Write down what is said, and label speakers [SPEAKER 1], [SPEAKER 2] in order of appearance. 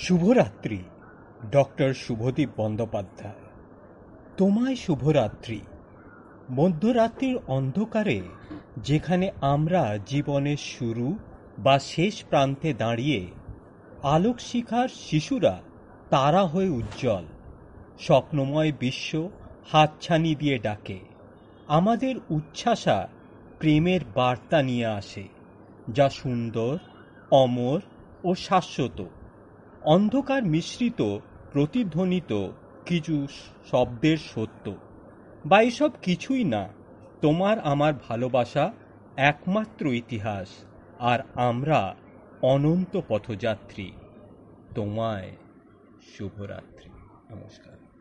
[SPEAKER 1] শুভরাত্রি, ডক্টর শুভদীপ বন্দ্যোপাধ্যায়। তোমায় শুভরাত্রি। মধ্যরাত্রির অন্ধকারে, যেখানে আমরা জীবনের শুরু বা শেষ প্রান্তে দাঁড়িয়ে আলোক শিখার শিশুরা তারা হয়ে উজ্জ্বল, স্বপ্নময় বিশ্ব হাতছানি দিয়ে ডাকে, আমাদের উচ্ছ্বাসা প্রেমের বার্তা নিয়ে আসে, যা সুন্দর, অমর ও শাশ্বত। অন্ধকার মিশ্রিত, প্রতিধ্বনিত কিছু শব্দের সত্য। বা এসব কিছুই না, তোমার আমার ভালোবাসা একমাত্র ইতিহাস, আর আমরা অনন্ত পথযাত্রী। তোমায় শুভরাত্রি। নমস্কার।